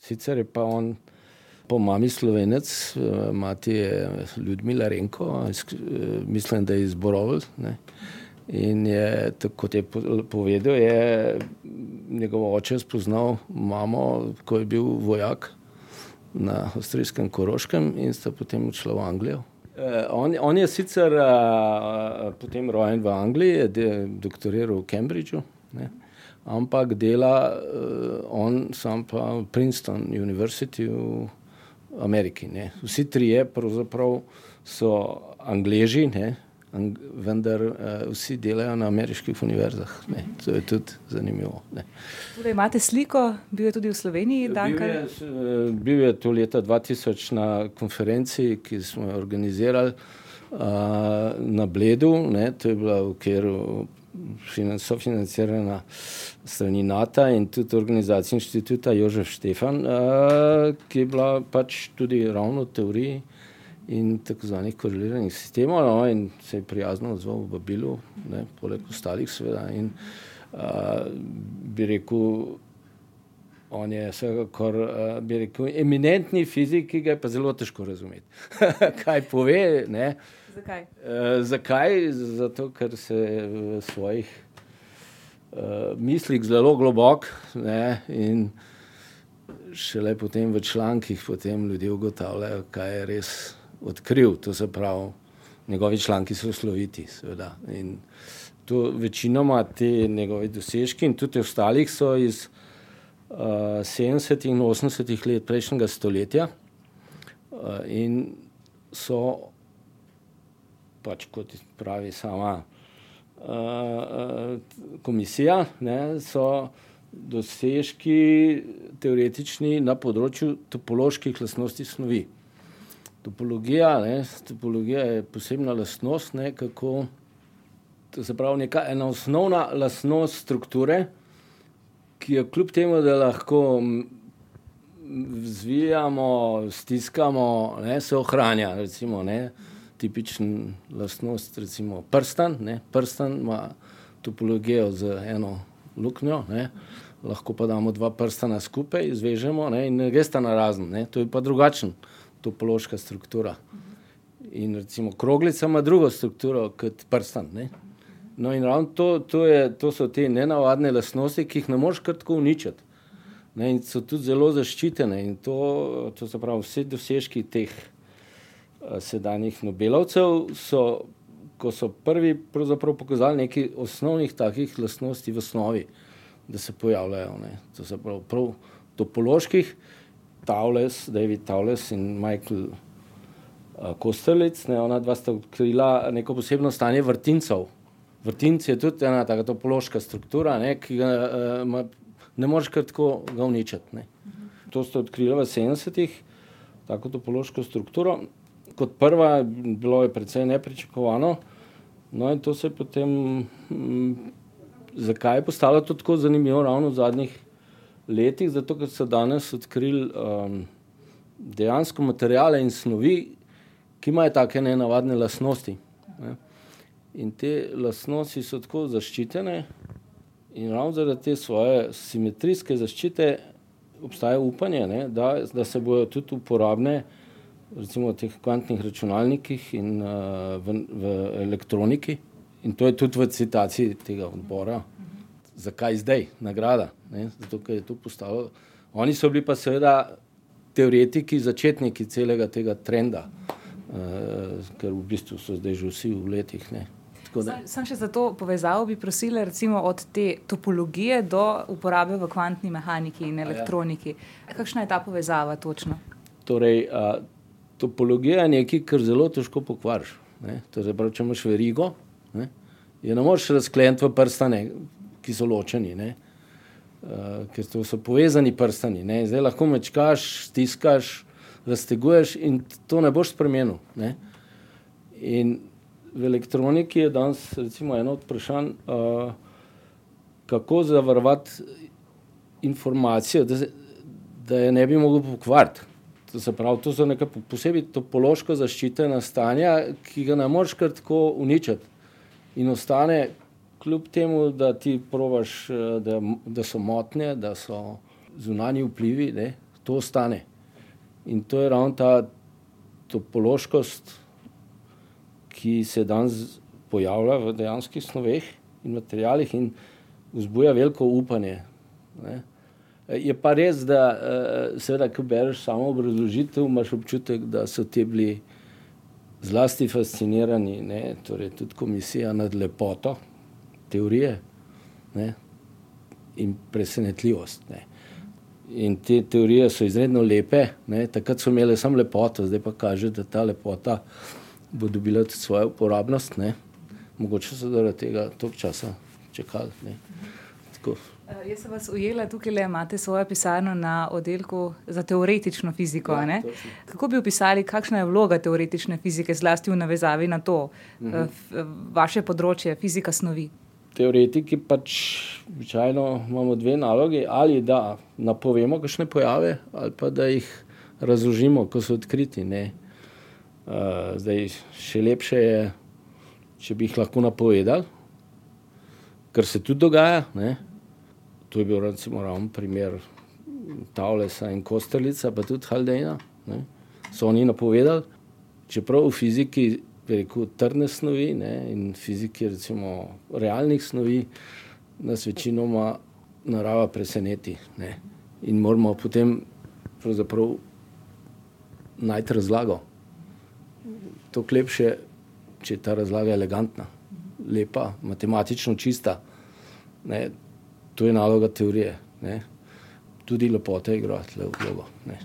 Sicer je pa on po mami slovenec, mati je Ljudmila Renko, mislim, da je izboroval. In je, kot je povedal, je njegov oče spoznal mamo, ko je bil vojak na avstrijskem Koroškem in sta potem odšla v Anglijo. On, on je sicer uh, potem rojen v Angliji, je doktoriral v Cambridgeu, ne? Ampak dela uh, on sam pa Princeton University v Ameriki. Ne? Vsi trije pravzaprav so Angleži, ne? vendar uh, vsi delajo na ameriških univerzah. Ne. To je tudi zanimivo. Torej, imate sliko, bil je tudi v Sloveniji? Bil je, bil je to leta 2000 na konferenci, ki smo jo organizirali uh, na Bledu. Ne. To je bila v okviru sofinancirana strani NATO in tudi organizacija inštituta Jožef Štefan, uh, ki je bila pač tudi ravno v teoriji in tako zvanih koreliranih sistemov, no, in se je prijazno odzval v Babilu, ne, poleg ostalih, seveda. In uh, bi rekel, on je vsekakor, uh, bi rekel, eminentni fizik, ki ga je pa zelo težko razumeti. Kaj pove? Ne? Zakaj? Uh, zakaj? Zato, ker se v svojih uh, mislih zelo globok ne, in šele potem v člankih potem ljudje ugotavljajo, kaj je res odkril, to se pravi, njegovi članki so sloviti. Seveda. In to večinoma te njegove dosežki in tudi ostalih so iz uh, 70. in 80. let prejšnjega stoletja uh, in so, pač kot pravi sama uh, komisija, ne, so dosežki teoretični na področju topoloških lastnosti snovi. Topologija, ne, topologija je posebna lastnost, ne, kako, to se pravi neka ena osnovna lastnost strukture, ki jo kljub temu, da lahko zvijamo, stiskamo, ne, se ohranja, recimo, ne, tipičen lastnost, recimo prstan, ne, prstan ima topologijo z eno luknjo, ne, lahko pa damo dva prstana skupaj, izvežemo, ne, in ne gre sta na razen, ne, to je pa drugačen topološka struktura. In recimo kroglica ima drugo strukturo kot prstan. Ne? No, in ravno to, to, je, to so te nenavadne lastnosti, ki jih ne moreš kar tako uničiti. Ne, in so tudi zelo zaščitene. In to, to se pravi, vse dosežki teh sedanjih Nobelovcev so, ko so prvi pokazali nekaj osnovnih takih lastnosti v osnovi, da se pojavljajo. Ne. To se pravi, prav topoloških. Towles, David Towles in Michael uh, Kosterlic, ne, ona dva sta odkrila neko posebno stanje vrtincev. Vrtinci je tudi ena taka topološka struktura, ne, ki ga uh, ne moreš kar tako ga uničiti. Ne. To sta odkrila v 70-ih, tako topološko strukturo. Kot prva, bilo je precej nepričakovano, no in to se je potem, hm, zakaj je postalo to tako zanimivo ravno v zadnjih letih, zato ker so danes odkrili um, dejansko materijale in snovi, ki imajo take nenavadne lastnosti. Ne. In te lastnosti so tako zaščitene, in ravno zaradi te svoje simetrijske zaščite obstaja upanje, ne, da, da se bodo tudi uporabne, recimo teh kvantnih računalnikih in uh, v, v elektroniki. In to je tudi v citaciji tega odbora zakaj zdaj nagrada? Ne? Zato, ker je to postalo. Oni so bili pa seveda teoretiki, začetniki celega tega trenda, uh, ker v bistvu so zdaj že vsi v letih. Sam, sam še za to povezavo bi prosila, recimo od te topologije do uporabe v kvantni mehaniki in elektroniki. Ja. Kakšna je ta povezava točno? Torej, uh, topologija je nekaj, kar zelo težko pokvariš. Torej, če imaš verigo, ne, je ne moreš razkleniti v prstane, ki so ločeni, uh, ker to so povezani prstani. Ne? Zdaj lahko mečkaš, stiskaš, razteguješ in to ne boš spremenil. Ne? In v elektroniki je danes recimo eno od vprašanj, uh, kako zavarovati informacijo, da, da je ne bi mogel pokvariti. To, pravi, to so neka posebej topološko zaščitena stanja, ki ga ne moreš kar tako uničiti in ostane kljub temu, da ti provaš, eh, da, da so motnje, da so zunani vplivi, ne, to ostane. In to je ravno ta topološkost, ki se danes pojavlja v dejanskih snoveh in materijalih in vzbuja veliko upanje. Ne. Je pa res, da eh, seveda, ko bereš samo obrazložitev, imaš občutek, da so ti bili zlasti fascinirani, ne, torej tudi komisija nad lepoto teorije ne, in presenetljivost. Ne. In te teorije so izredno lepe, ne, takrat so imele samo lepoto, zdaj pa kaže, da ta lepota bo dobila tudi svojo uporabnost. Ne. Mogoče so zaradi tega toliko časa čakali. Ne. Tako. Uh, jaz sem vas ujela, tukaj le imate svojo pisarno na oddelku za teoretično fiziko. Ja, Kako bi opisali, kakšna je vloga teoretične fizike, zlasti v navezavi na to, uh -huh. uh, vaše področje, fizika snovi? Teoretiki pač običajno imamo dve nalogi, ali da napovemo kakšne pojave, ali pa da jih razložimo, ko so odkriti. Uh, zdaj, še lepše je, če bi jih lahko napovedali, kar se tudi dogaja. Ne? To je bil recimo ravno primer Tavlesa in Kosteljica, pa tudi Haldejna. Ne? So oni napovedali, čeprav v fiziki, rekel, trdne snovi ne? in fiziki, recimo, realnih snovi, nas večinoma narava preseneti. Ne? In moramo potem pravzaprav najti razlago. To klepše, če je ta razlaga elegantna, lepa, matematično čista. Ne? To je naloga teorije. Ne? Tudi lepota igra tukaj vlogo. Ne?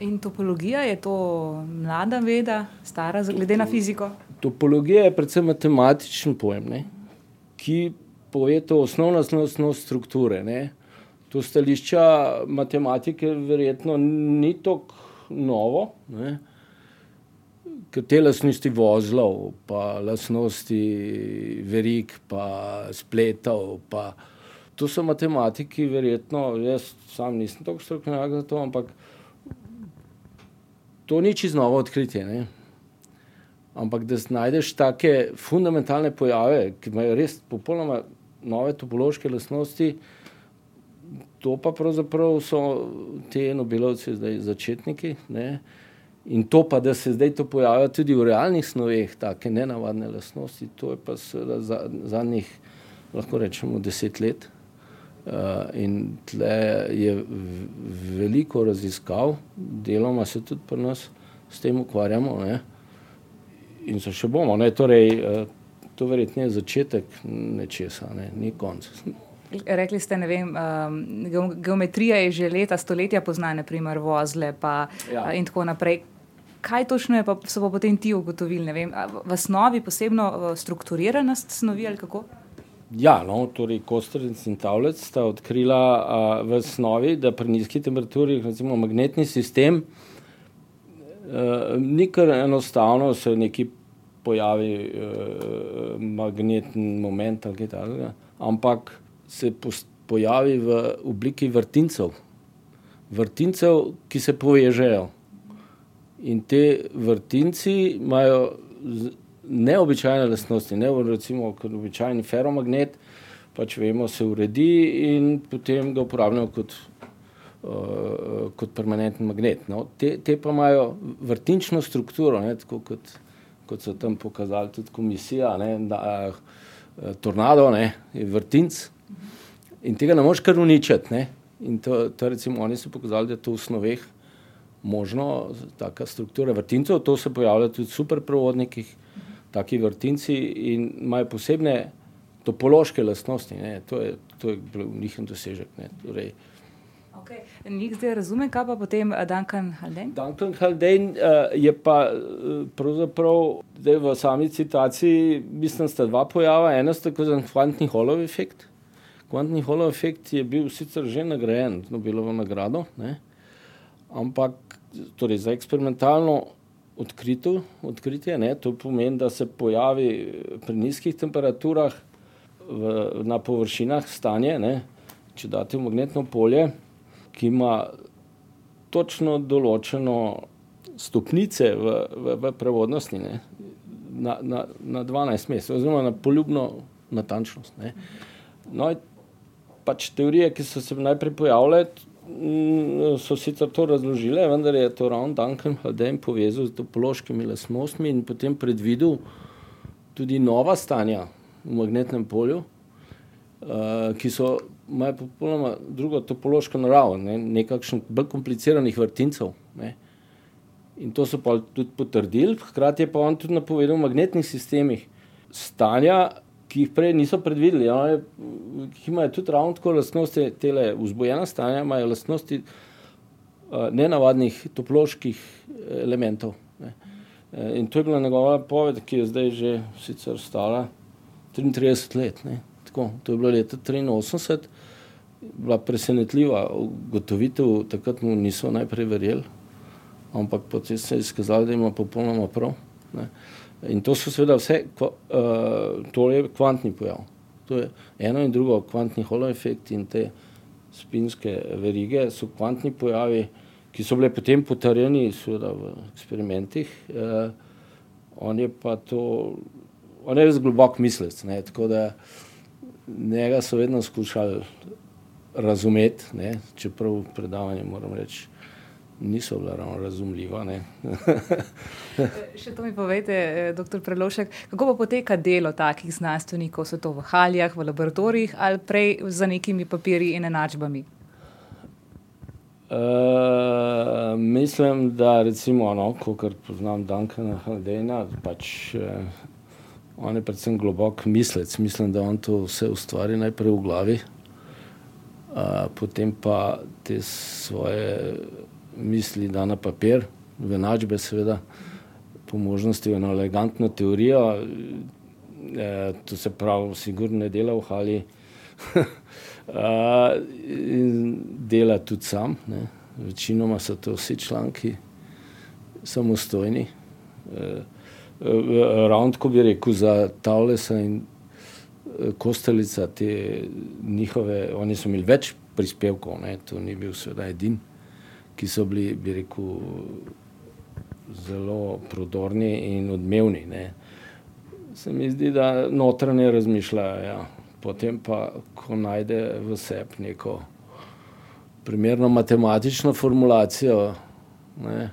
In topologija je to mlada veda, stara, glede na fiziko? Topologija je predvsem matematičen pojem, ne? ki pove to osnovno osnovnost strukture. Ne? To stališča matematike verjetno ni tako novo, ne? ker te lasnosti vozlov, pa lasnosti verik, pa spletov, pa to so matematiki, verjetno, jaz sam nisem tako strokovnjak za to, ampak to ni čisto novo odkritje. Ne? Ampak da znajdeš take fundamentalne pojave, ki imajo res popolnoma nove topološke lastnosti, to pa pravzaprav so te Nobelovci zdaj začetniki. Ne? In to pa, da se zdaj to pojavlja tudi v realnih snoveh, take nenavadne lastnosti, to je pa seveda za, zadnjih, lahko rečemo, deset let. Uh, in tle je veliko raziskav, deloma se tudi pri nas s tem ukvarjamo, ne? in se še bomo. Torej, uh, to verjetno je začetek nečesa, ne? ni konc. Rekli ste, ne vem, um, geometrija je že leta, stoletja poznana, naprimer vozle pa, ja. in tako naprej. Kaj točno je pa, so pa potem ti ugotovili? V osnovi posebno strukturiranost snovi ali kako? Ja, no, torej Kostrec in Tavlec sta odkrila a, v osnovi, da pri nizkih temperaturijah, recimo magnetni sistem, a, ni kar enostavno se neki pojavi a, magnetni moment ali kaj takega, ampak se pojavi v obliki vrtincev. Vrtincev, ki se povežejo. In te vrtinci imajo neobičajne lastnosti, ne recimo kot običajni feromagnet, pač vemo, se uredi in potem ga uporabljamo kot, uh, kot permanentni magnet. No. Te, te pa imajo vrtinčno strukturo, ne, tako kot, kot so tam pokazali tudi komisija, ne, da, uh, tornado ne, je vrtinc in tega ne moš kar uničiti. Ne. In to, to recimo oni so pokazali, da je to v snoveh možno, taka struktura vrtincev, to se pojavlja tudi v superprovodnikih, taki vrtinci in imajo posebne topološke lastnosti. To je, to je bil njihov dosežek. Torej, Okay. Nik zdaj razume, kaj pa potem eh, Duncan Haldane? Duncan Haldane uh, je pa uh, pravzaprav v sami citaciji, mislim, sta dva pojava. Ena sta zvan kvantni holov efekt. Kvantni holov efekt je bil sicer že nagrajen z Nobelovo nagrado, ne? ampak torej, za eksperimentalno odkrito, odkritje. Ne? To pomeni, da se pojavi pri nizkih temperaturah v, na površinah stanje, ne? če date magnetno polje, ki ima točno določeno stopnice v, v, v prevodnosti ne? na, na, na 12 mest, oziroma na poljubno natančnost. Ne? No, pač teorije, ki so se najprej pojavile, mm, so sicer to razložile, vendar je to ravno Duncan Haldane povezal z topološkimi lasnostmi in potem predvidel tudi nova stanja v magnetnem polju, uh, ki so imajo popolnoma drugo topološko naravo, ne, nekakšen bolj kompliciranih vrtincev. Ne. In to so pa tudi potrdili, hkrati je pa on tudi napovedal v magnetnih sistemih stanja, ki jih prej niso predvideli, ja, ki imajo tudi ravno tako lastnosti, tele vzbojena stanja, imajo lastnosti uh, nenavadnih topoloških elementov. Ne. In to je bila njegova poved, ki je zdaj že sicer stala 33 let. Ne. Tako, to je bilo leta 83, bila presenetljiva ugotovitev, takrat mu niso najprej verjeli, ampak potem se je izkazalo, da ima popolnoma prav. Ne. In to so seveda vse, uh, to je kvantni pojav. To je eno in drugo, kvantni holoefekt in te spinske verige so kvantni pojavi, ki so bile potem potrjeni seveda v eksperimentih. Uh, on je pa to, on je res globok mislec, ne, tako da njega so vedno skušali razumeti, ne, čeprav predavanje moram reči, niso bila ravno razumljiva. Še to mi povejte, eh, doktor Prelošek, kako pa poteka delo takih znanstvenikov, so to v haljah, v laboratorijih ali prej za nekimi papirji in enačbami? Uh, mislim, da recimo, no, kot poznam Dankana Haldena, pač uh, on je predvsem globok mislec. Mislim, da on to vse ustvari najprej v glavi, uh, potem pa te svoje misli da na papir, v enačbe, seveda, po možnosti eno elegantno teorijo. E, to se pravi, sigurno ne dela v hali. in dela tudi sam. Ne. Večinoma so to vsi članki samostojni. E, e, ravno tako bi rekel za Tavlesa in Kostelica, te njihove, oni so imeli več prispevkov, ne. to ni bil seveda edini ki so bili, bi rekel, zelo prodorni in odmevni. Ne. Se mi zdi, da notranje razmišljajo. Ja. Potem pa, ko najde v sebi neko primerno matematično formulacijo, ne,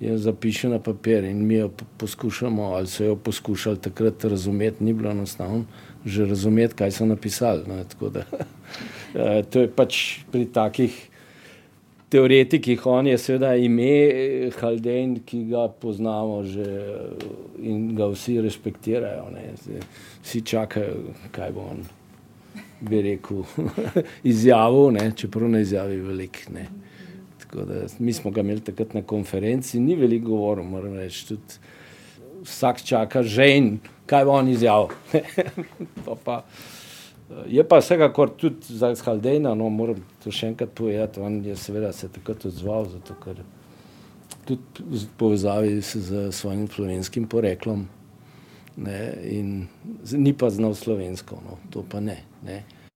jo zapiše na papir in mi jo poskušamo, ali so jo poskušali takrat razumeti, ni bilo enostavno že razumeti, kaj so napisali. Ne, da, eh, to je pač pri takih teoretikih, on je seveda ime Haldejn, ki ga poznamo že in ga vsi respektirajo. Ne. Vsi čakajo, kaj bo on bi rekel, izjavil, ne, čeprav ne izjavi velik. Ne. Tako da mi smo ga imeli takrat na konferenci, ni veliko govoril, moram reči, tudi vsak čaka žen, kaj bo on izjavil. pa pa, Je pa vsekakor tudi za Haldejna, no, moram to še enkrat povedati, on je seveda se takrat odzval, zato ker tudi povezavi z svojim slovenskim poreklom, ne, in ni pa znal slovensko, no, to pa ne. ne.